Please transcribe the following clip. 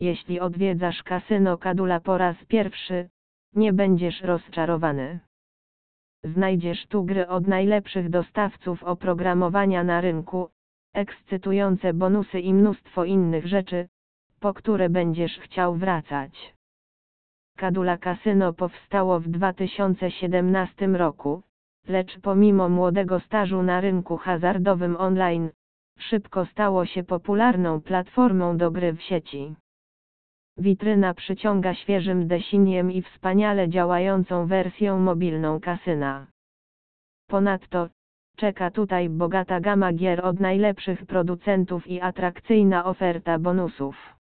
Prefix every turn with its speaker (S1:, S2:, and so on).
S1: Jeśli odwiedzasz kasyno Kadula po raz pierwszy, nie będziesz rozczarowany. Znajdziesz tu gry od najlepszych dostawców oprogramowania na rynku, ekscytujące bonusy i mnóstwo innych rzeczy, po które będziesz chciał wracać. Kadula Casino powstało w 2017 roku, lecz pomimo młodego stażu na rynku hazardowym online, szybko stało się popularną platformą do gry w sieci. Witryna przyciąga świeżym desiniem i wspaniale działającą wersją mobilną kasyna. Ponadto, czeka tutaj bogata gama gier od najlepszych producentów i atrakcyjna oferta bonusów.